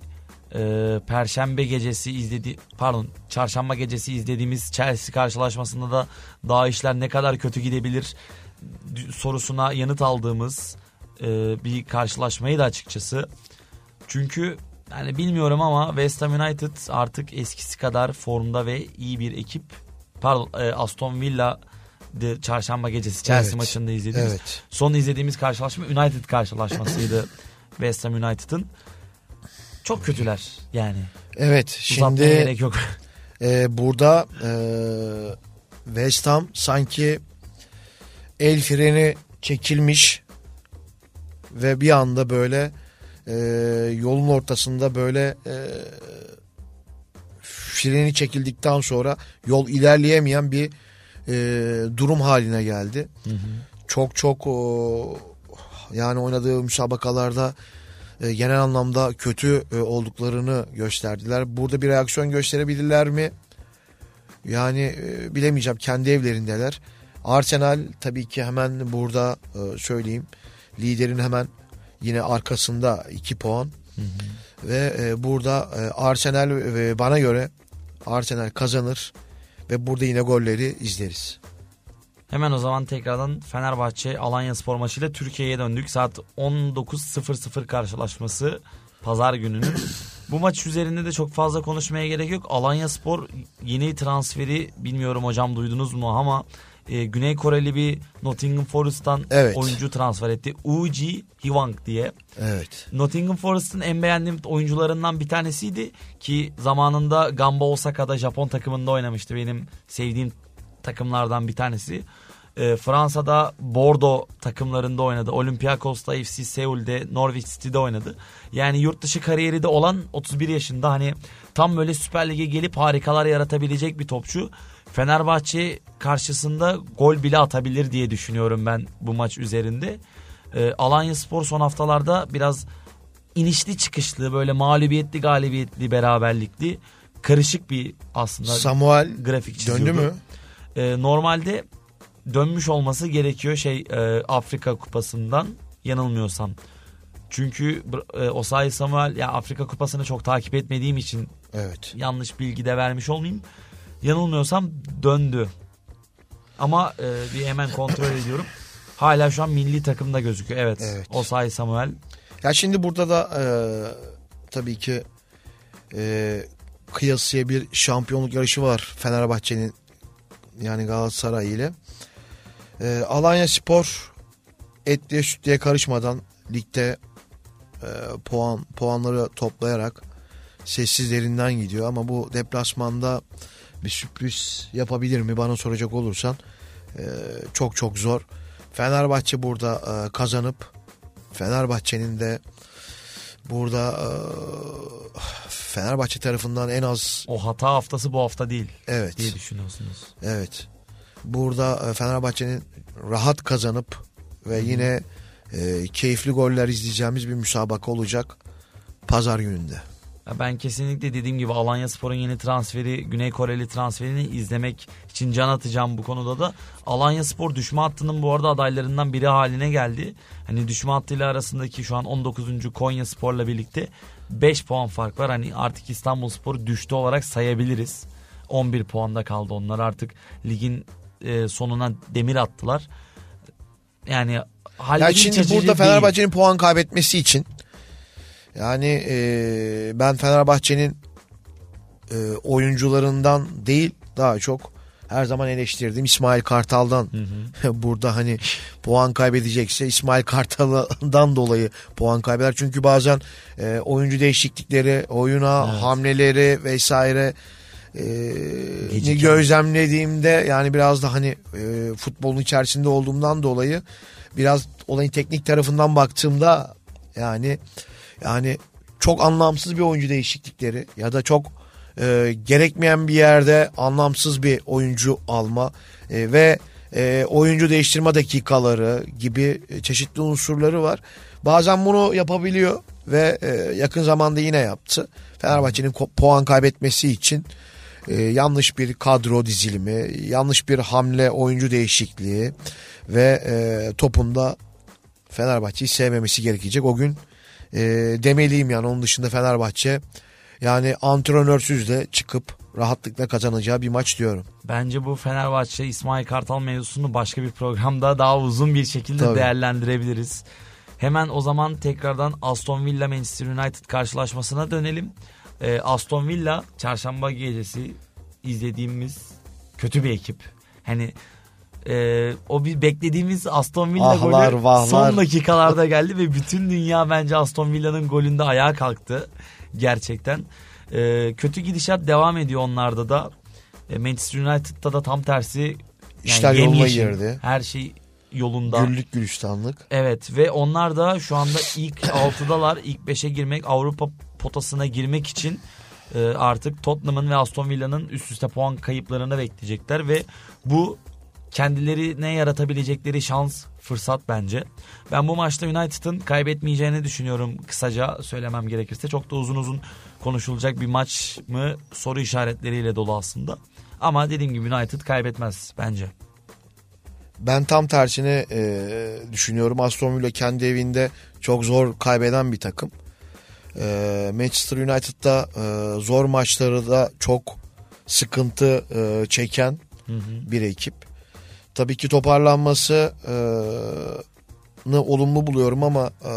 A: e, Perşembe gecesi izledi pardon Çarşamba gecesi izlediğimiz Chelsea karşılaşmasında da daha işler ne kadar kötü gidebilir sorusuna yanıt aldığımız e, bir karşılaşmayı da açıkçası. Çünkü yani bilmiyorum ama West Ham United artık eskisi kadar formda ve iyi bir ekip. Pardon e, Aston Villa de çarşamba gecesi Chelsea
B: Evet.
A: maçında izlediğimiz.
B: Evet.
A: Son izlediğimiz karşılaşma United karşılaşmasıydı [laughs] West Ham United'ın. Çok kötüler yani.
B: Evet
A: Uzatmaya
B: şimdi
A: gerek yok.
B: e, burada e, West Ham sanki el freni çekilmiş ve bir anda böyle e, yolun ortasında böyle e, freni çekildikten sonra yol ilerleyemeyen bir e, durum haline geldi. Çok çok o, yani oynadığı müsabakalarda e, genel anlamda kötü e, olduklarını gösterdiler. Burada bir reaksiyon gösterebilirler mi? Yani e, bilemeyeceğim. Kendi evlerindeler. Arsenal tabii ki hemen burada e, söyleyeyim. Liderin hemen Yine arkasında 2 puan. Ve e, burada e, Arsenal e, bana göre Arsenal kazanır ve burada yine golleri izleriz.
A: Hemen o zaman tekrardan Fenerbahçe Alanya Spor maçıyla Türkiye'ye döndük. Saat 19.00 karşılaşması pazar gününün. [coughs] Bu maç üzerinde de çok fazla konuşmaya gerek yok. Alanya Spor yeni transferi bilmiyorum hocam duydunuz mu ama e, Güney Koreli bir Nottingham Forest'tan
B: Evet.
A: oyuncu transfer etti. Uji Hwang diye.
B: Evet.
A: Nottingham Forest'ın en beğendiğim oyuncularından bir tanesiydi ki zamanında Gamba Osaka'da Japon takımında oynamıştı. Benim sevdiğim takımlardan bir tanesi. Ee, Fransa'da Bordeaux takımlarında oynadı. Olympiakos'ta FC Seul'de Norwich City'de oynadı. Yani yurt dışı kariyeri de olan 31 yaşında hani tam böyle Süper Lig'e gelip harikalar yaratabilecek bir topçu. Fenerbahçe karşısında gol bile atabilir diye düşünüyorum ben bu maç üzerinde. Ee, Alanya Spor son haftalarda biraz inişli çıkışlı böyle mağlubiyetli galibiyetli beraberlikli karışık bir aslında
B: Samuel
A: grafik çiziyordu.
B: döndü mü?
A: Ee, normalde dönmüş olması gerekiyor şey e, Afrika Kupası'ndan yanılmıyorsam. Çünkü e, Osayi Samuel ya Afrika Kupası'nı çok takip etmediğim için
B: Evet.
A: yanlış bilgi de vermiş olmayayım. Yanılmıyorsam döndü. Ama e, bir hemen kontrol ediyorum. Hala şu an milli takımda gözüküyor. Evet.
B: Evet.
A: Osayi Samuel
B: Ya şimdi burada da e, tabii ki e, kıyasıya bir şampiyonluk yarışı var Fenerbahçe'nin yani Galatasaray ile. E, Alanya Spor etliye sütlüye karışmadan ligde e, puan puanları toplayarak sessizlerinden gidiyor ama bu deplasmanda bir sürpriz yapabilir mi bana soracak olursan e, çok çok zor. Fenerbahçe burada e, kazanıp Fenerbahçe'nin de burada e, Fenerbahçe tarafından en az
A: o hata haftası bu hafta değil
B: evet
A: diye düşünüyorsunuz.
B: evet burada e, Fenerbahçe'nin rahat kazanıp ve yine e, keyifli goller izleyeceğimiz bir müsabaka olacak pazar gününde.
A: Ben kesinlikle dediğim gibi Alanya Spor'un yeni transferi Güney Koreli transferini izlemek için can atacağım bu konuda da. Alanya Spor düşme hattının bu arada adaylarından biri haline geldi. Hani düşme hattıyla arasındaki şu an 19. Konya Spor'la birlikte 5 puan fark var. Hani artık İstanbul Spor'u düştü olarak sayabiliriz. 11 puanda kaldı onlar artık ligin e, sonuna demir attılar. Yani
B: Ya şimdi burada. Fenerbahçe'nin puan kaybetmesi için yani e, ben Fenerbahçe'nin e, oyuncularından değil daha çok her zaman eleştirdiğim İsmail Kartal'dan [laughs] burada hani puan kaybedecekse İsmail Kartal'dan dolayı puan kaybeder. Çünkü bazen e, oyuncu değişiklikleri, oyuna
A: Evet.
B: hamleleri vesaire e, gözlemlediğimde yani biraz da hani e, futbolun içerisinde olduğumdan dolayı biraz olayın teknik tarafından baktığımda yani yani çok anlamsız bir oyuncu değişiklikleri ya da çok e, gerekmeyen bir yerde anlamsız bir oyuncu alma e, ve e, oyuncu değiştirme dakikaları gibi e, çeşitli unsurları var. Bazen bunu yapabiliyor ve e, yakın zamanda yine yaptı. Fenerbahçe'nin puan kaybetmesi için e, yanlış bir kadro dizilimi, yanlış bir hamle oyuncu değişikliği ve e, topunda Fenerbahçe'yi sevmemesi gerekecek. O gün e, demeliyim yani onun dışında Fenerbahçe yani antrenörsüz de çıkıp rahatlıkla kazanacağı bir maç diyorum.
A: Bence bu Fenerbahçe İsmail Kartal mevzusunu başka bir programda daha uzun bir şekilde
B: Tabii.
A: değerlendirebiliriz. Hemen o zaman tekrardan Aston Villa Manchester United karşılaşmasına dönelim. Ee, Aston Villa çarşamba gecesi izlediğimiz kötü bir ekip. Hani e, o bir beklediğimiz Aston Villa
B: Ahlar,
A: golü
B: vahlar.
A: son dakikalarda geldi ve bütün dünya bence Aston Villa'nın golünde ayağa kalktı. Gerçekten. Ee, kötü gidişat devam ediyor onlarda da. E, Manchester United'da da tam tersi. Yani
B: İşler yoluna girdi.
A: Her şey yolunda.
B: Güllük gülistanlık.
A: Evet ve onlar da şu anda ilk [coughs] 6'dalar. ilk 5'e girmek Avrupa potasına girmek için e, artık Tottenham'ın ve Aston Villa'nın üst üste puan kayıplarını bekleyecekler ve bu kendilerine yaratabilecekleri şans fırsat bence. Ben bu maçta United'ın kaybetmeyeceğini düşünüyorum kısaca söylemem gerekirse. Çok da uzun uzun konuşulacak bir maç mı soru işaretleriyle dolu aslında. Ama dediğim gibi United kaybetmez bence.
B: Ben tam tersini e, düşünüyorum. Aston Villa kendi evinde çok zor kaybeden bir takım. E, Manchester United'da e, zor maçları da çok sıkıntı e, çeken bir ekip. Tabii ki toparlanması e, olumlu buluyorum ama e,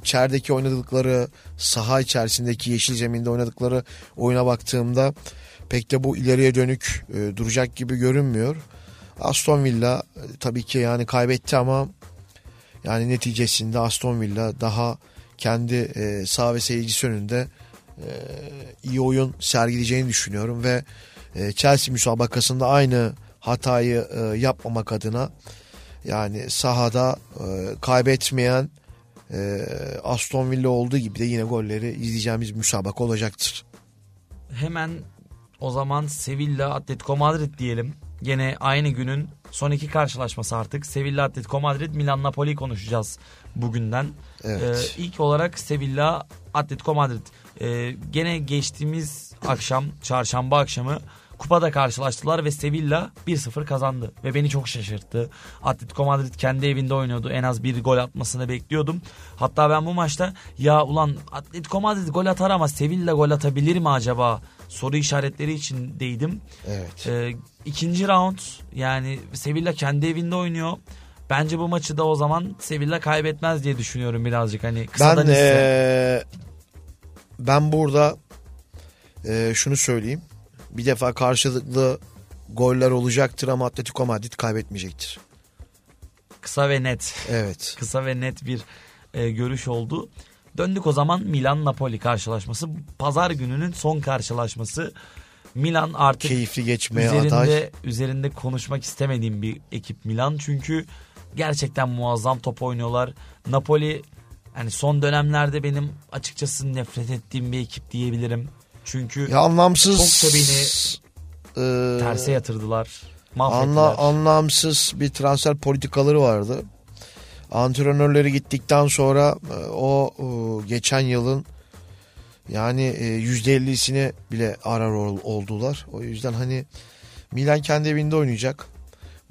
B: içerideki oynadıkları saha içerisindeki yeşil zeminde oynadıkları oyuna baktığımda pek de bu ileriye dönük e, duracak gibi görünmüyor. Aston Villa e, tabii ki yani kaybetti ama yani neticesinde Aston Villa daha kendi e, sağ ve seyircisi önünde e, iyi oyun sergileyeceğini düşünüyorum ve Chelsea müsabakasında aynı hatayı e, yapmamak adına yani sahada e, kaybetmeyen e, Aston Villa olduğu gibi de yine golleri izleyeceğimiz müsabaka olacaktır.
A: Hemen o zaman Sevilla Atletico Madrid diyelim. Gene aynı günün son iki karşılaşması artık. Sevilla Atletico Madrid Milan Napoli konuşacağız bugünden.
B: Evet.
A: Ee, ilk olarak Sevilla Atletico Madrid. Ee, gene geçtiğimiz akşam çarşamba akşamı kupada karşılaştılar ve Sevilla 1-0 kazandı. Ve beni çok şaşırttı. Atletico Madrid kendi evinde oynuyordu. En az bir gol atmasını bekliyordum. Hatta ben bu maçta ya ulan Atletico Madrid gol atar ama Sevilla gol atabilir mi acaba? Soru işaretleri içindeydim.
B: Evet.
A: Ee, ikinci round yani Sevilla kendi evinde oynuyor. Bence bu maçı da o zaman Sevilla kaybetmez diye düşünüyorum birazcık hani kısadan
B: Ben
A: hisse.
B: e, ben burada e, şunu söyleyeyim. Bir defa karşılıklı goller olacaktır ama Atletico Madrid kaybetmeyecektir.
A: Kısa ve net.
B: Evet. [laughs]
A: Kısa ve net bir e, görüş oldu. Döndük o zaman Milan-Napoli karşılaşması. Pazar gününün son karşılaşması. Milan artık
B: Keyifli geçmeye
A: üzerinde,
B: aday.
A: üzerinde konuşmak istemediğim bir ekip Milan. Çünkü gerçekten muazzam top oynuyorlar. Napoli yani son dönemlerde benim açıkçası nefret ettiğim bir ekip diyebilirim. Çünkü
B: Ya anlamsız.
A: Çok da beni
B: e,
A: terse yatırdılar.
B: Anla, anlamsız bir transfer politikaları vardı. Antrenörleri gittikten sonra e, o e, geçen yılın yani e, yüzde ellisini bile arar ol- oldular. O yüzden hani Milan kendi evinde oynayacak.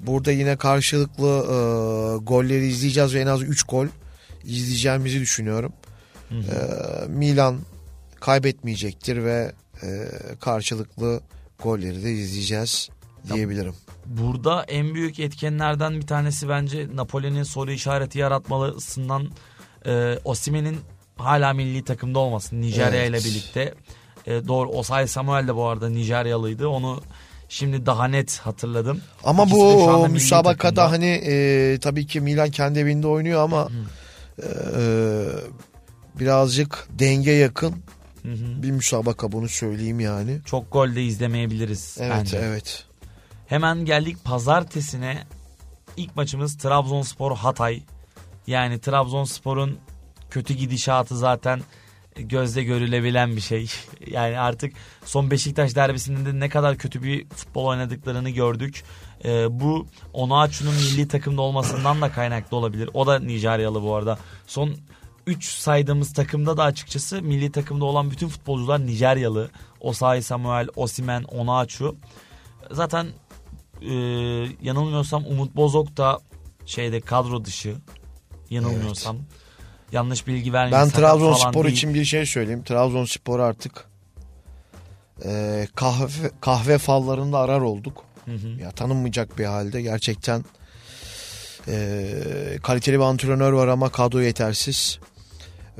B: Burada yine karşılıklı e, golleri izleyeceğiz ve en az 3 gol izleyeceğimizi düşünüyorum.
A: Hı hı.
B: E, Milan kaybetmeyecektir ve e, karşılıklı golleri de izleyeceğiz diyebilirim.
A: Burada en büyük etkenlerden bir tanesi bence Napoli'nin soru işareti yaratmalısından e, Osimen'in hala milli takımda olması Nijerya ile
B: Evet.
A: birlikte. E, doğru Osay Samuel de bu arada Nijeryalıydı. Onu şimdi daha net hatırladım.
B: Ama
A: İkisi
B: bu müsabakada hani e, tabii ki Milan kendi evinde oynuyor ama e, birazcık denge yakın
A: Hı hı.
B: bir müsabaka bunu söyleyeyim yani.
A: Çok gol de izlemeyebiliriz
B: Evet
A: bence.
B: evet.
A: Hemen geldik pazartesine. İlk maçımız Trabzonspor Hatay. Yani Trabzonspor'un kötü gidişatı zaten gözle görülebilen bir şey. [laughs] Yani artık son Beşiktaş derbisinde de ne kadar kötü bir futbol oynadıklarını gördük. Ee, bu Onaçu'nun milli takımda olmasından da kaynaklı olabilir. O da Nijeryalı bu arada. Son 3 saydığımız takımda da açıkçası milli takımda olan bütün futbolcular Nijeryalı. Osayi Samuel, Osimen, Onaçu. Zaten e, yanılmıyorsam Umut Bozok da şeyde kadro dışı. Yanılmıyorsam. Yanlış bilgi vermeyeyim.
B: Ben Trabzonspor
A: değil.
B: için bir şey söyleyeyim. Trabzonspor artık e, kahve kahve fallarında arar olduk.
A: Hı hı.
B: Ya tanınmayacak bir halde gerçekten e, kaliteli bir antrenör var ama kadro yetersiz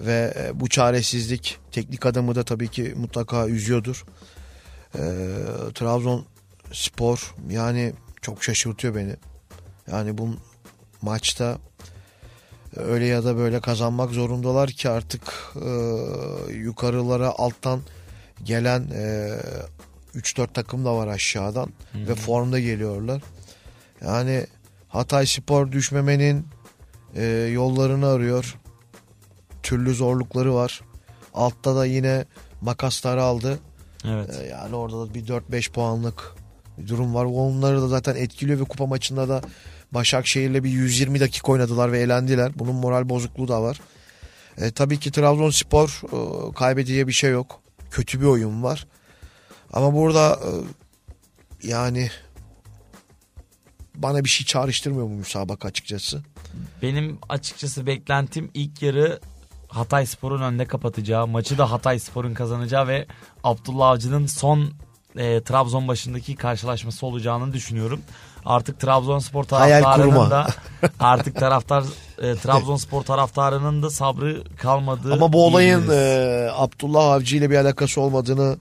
B: ve e, bu çaresizlik teknik adamı da tabii ki mutlaka üzüyordur. E, Trabzon Spor yani çok şaşırtıyor beni. Yani bu maçta öyle ya da böyle kazanmak zorundalar ki artık e, yukarılara alttan gelen e, 3-4 takım da var aşağıdan ve formda geliyorlar. Yani Hatay Spor düşmemenin e, yollarını arıyor. Türlü zorlukları var. Altta da yine makasları aldı.
A: Evet.
B: E, yani orada da bir 4-5 puanlık bir durum var. Onları da zaten etkiliyor ve kupa maçında da Başakşehir'le bir 120 dakika oynadılar ve elendiler. Bunun moral bozukluğu da var. E, tabii ki Trabzonspor e, kaybedeceği bir şey yok. Kötü bir oyun var. Ama burada e, yani bana bir şey çağrıştırmıyor bu müsabaka açıkçası.
A: Benim açıkçası beklentim ilk yarı Hatay Spor'un önde kapatacağı, maçı da Hatay Spor'un kazanacağı ve Abdullah Avcı'nın son e, Trabzon başındaki karşılaşması olacağını düşünüyorum. Artık Trabzonspor taraftarının da artık taraftar e, Trabzonspor taraftarının da sabrı kalmadığı
B: Ama bu olayın e, Abdullah Avcı ile bir alakası olmadığını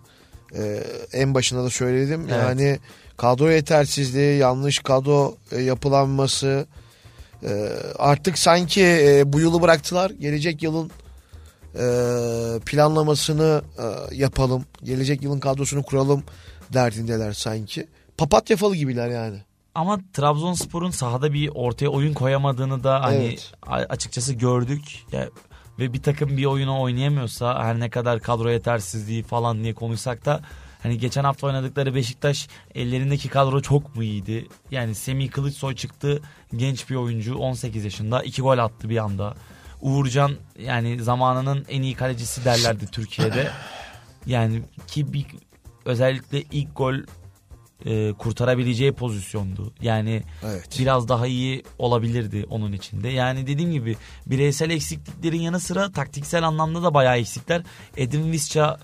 B: e, en başında da söyledim.
A: Evet.
B: Yani kadro yetersizliği, yanlış kadro e, yapılanması e, artık sanki e, bu yılı bıraktılar. Gelecek yılın e, planlamasını e, yapalım. Gelecek yılın kadrosunu kuralım derdindeler sanki. Papatya falı gibiler yani.
A: Ama Trabzonspor'un sahada bir ortaya oyun koyamadığını da hani
B: Evet.
A: açıkçası gördük. Ya, ve bir takım bir oyunu oynayamıyorsa her ne kadar kadro yetersizliği falan diye konuşsak da hani geçen hafta oynadıkları Beşiktaş ellerindeki kadro çok mu iyiydi? Yani Semih Kılıçsoy çıktı genç bir oyuncu 18 yaşında iki gol attı bir anda. Uğurcan yani zamanının en iyi kalecisi derlerdi Türkiye'de. Yani ki bir, özellikle ilk gol e, kurtarabileceği pozisyondu. Yani
B: Evet.
A: biraz daha iyi olabilirdi onun içinde. Yani dediğim gibi bireysel eksikliklerin yanı sıra taktiksel anlamda da bayağı eksikler. Edin Visca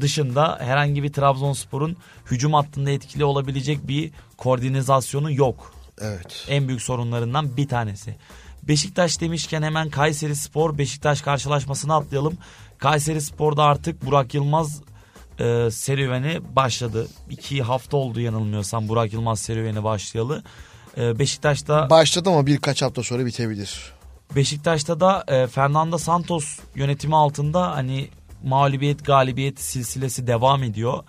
A: dışında herhangi bir Trabzonspor'un hücum hattında etkili olabilecek bir koordinasyonu yok.
B: Evet.
A: En büyük sorunlarından bir tanesi. Beşiktaş demişken hemen Kayseri Spor Beşiktaş karşılaşmasını atlayalım. Kayseri Spor'da artık Burak Yılmaz e, serüveni başladı. İki hafta oldu yanılmıyorsam Burak Yılmaz serüveni başlayalı. E, Beşiktaş'ta
B: Başladı ama birkaç hafta sonra bitebilir.
A: Beşiktaş'ta da e, Fernando Santos yönetimi altında hani mağlubiyet galibiyet silsilesi devam ediyor.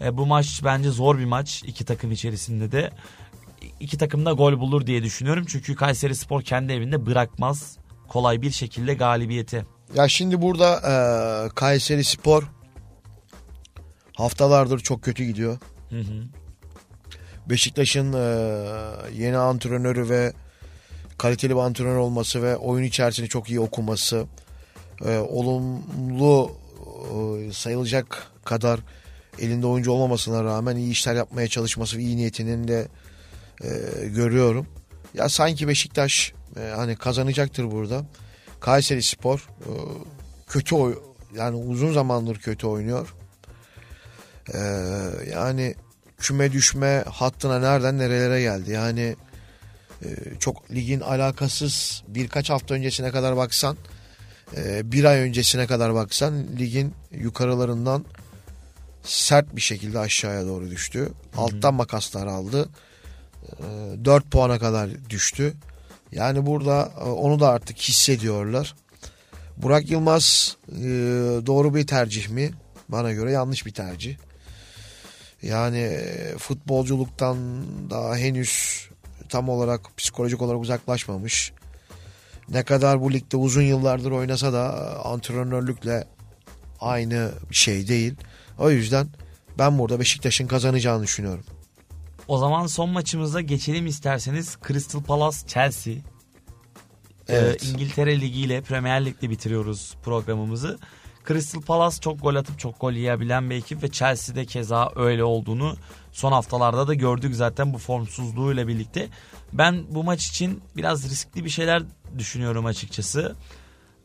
A: E, bu maç bence zor bir maç iki takım içerisinde de. İki takım da gol bulur diye düşünüyorum. Çünkü Kayseri Spor kendi evinde bırakmaz kolay bir şekilde galibiyeti.
B: Ya şimdi burada e, Kayseri Spor haftalardır çok kötü gidiyor.
A: Hı hı.
B: Beşiktaş'ın e, yeni antrenörü ve kaliteli bir antrenör olması ve oyun içerisinde çok iyi okuması, e, olumlu e, sayılacak kadar elinde oyuncu olmamasına rağmen iyi işler yapmaya çalışması ve iyi niyetinin de e, görüyorum. Ya sanki Beşiktaş e, hani kazanacaktır burada. Kayseri Spor e, kötü oy yani uzun zamandır kötü oynuyor. E, yani küme düşme hattına nereden nerelere geldi. Yani e, çok ligin alakasız birkaç hafta öncesine kadar baksan e, bir ay öncesine kadar baksan ligin yukarılarından sert bir şekilde aşağıya doğru düştü. Alttan makaslar aldı. E, 4 puana kadar düştü. Yani burada e, onu da artık hissediyorlar. Burak Yılmaz e, doğru bir tercih mi? Bana göre yanlış bir tercih. Yani e, futbolculuktan daha henüz tam olarak psikolojik olarak uzaklaşmamış. Ne kadar bu ligde uzun yıllardır oynasa da e, antrenörlükle aynı şey değil. O yüzden ben burada Beşiktaş'ın kazanacağını düşünüyorum.
A: O zaman son maçımıza geçelim isterseniz. Crystal Palace Chelsea.
B: Evet.
A: Ee, İngiltere Ligi ile Premier Lig'de bitiriyoruz programımızı. Crystal Palace çok gol atıp çok gol yiyebilen bir ekip ve Chelsea'de keza öyle olduğunu son haftalarda da gördük zaten bu formsuzluğuyla birlikte. Ben bu maç için biraz riskli bir şeyler düşünüyorum açıkçası.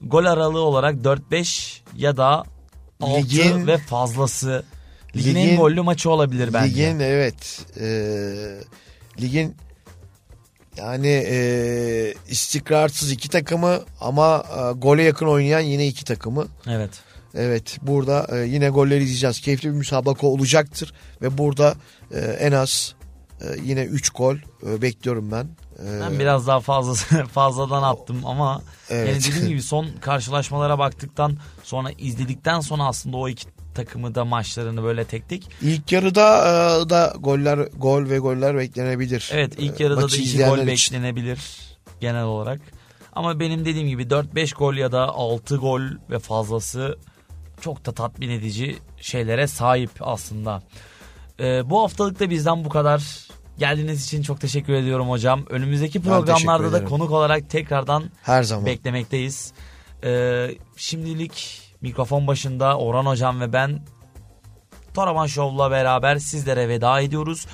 A: Gol aralığı olarak 4-5 ya da 6
B: Ligin-
A: ve fazlası. Ligin, en
B: Ligin-
A: gollü maçı olabilir bence.
B: Ligin evet e, ligin yani e, istikrarsız iki takımı ama e, gole yakın oynayan yine iki takımı.
A: Evet.
B: Evet burada e, yine golleri izleyeceğiz. Keyifli bir müsabaka olacaktır ve burada e, en az e, yine 3 gol e, bekliyorum ben. E,
A: Ben biraz daha fazla [laughs] fazladan attım ama
B: Evet.
A: yani dediğim gibi son karşılaşmalara baktıktan sonra izledikten sonra aslında o iki takımı da maçlarını böyle tek tek.
B: İlk yarıda e, da goller gol ve goller beklenebilir.
A: Evet ilk
B: E,
A: yarıda da
B: maçı
A: iki
B: izleyenler
A: gol
B: için.
A: beklenebilir genel olarak. Ama benim dediğim gibi 4-5 gol ya da 6 gol ve fazlası çok da tatmin edici şeylere sahip aslında. Ee, bu haftalık da bizden bu kadar. Geldiğiniz için çok teşekkür ediyorum hocam. Önümüzdeki programlarda da konuk olarak tekrardan
B: Her zaman.
A: beklemekteyiz. Ee, şimdilik mikrofon başında Orhan Hocam ve ben Toraman Show'la beraber sizlere veda ediyoruz.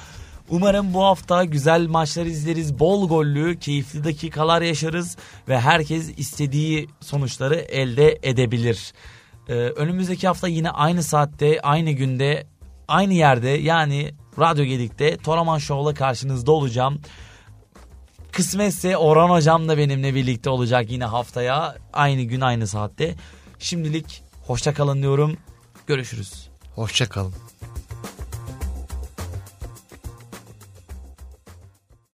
A: Umarım bu hafta güzel maçlar izleriz. Bol gollü, keyifli dakikalar yaşarız ve herkes istediği sonuçları elde edebilir. Ee, önümüzdeki hafta yine aynı saatte, aynı günde, aynı yerde yani Radyo Gedik'te Toraman Show'la karşınızda olacağım. Kısmetse Orhan Hocam da benimle birlikte olacak yine haftaya. Aynı gün aynı saatte. Şimdilik hoşça kalın diyorum. Görüşürüz.
B: Hoşçakalın.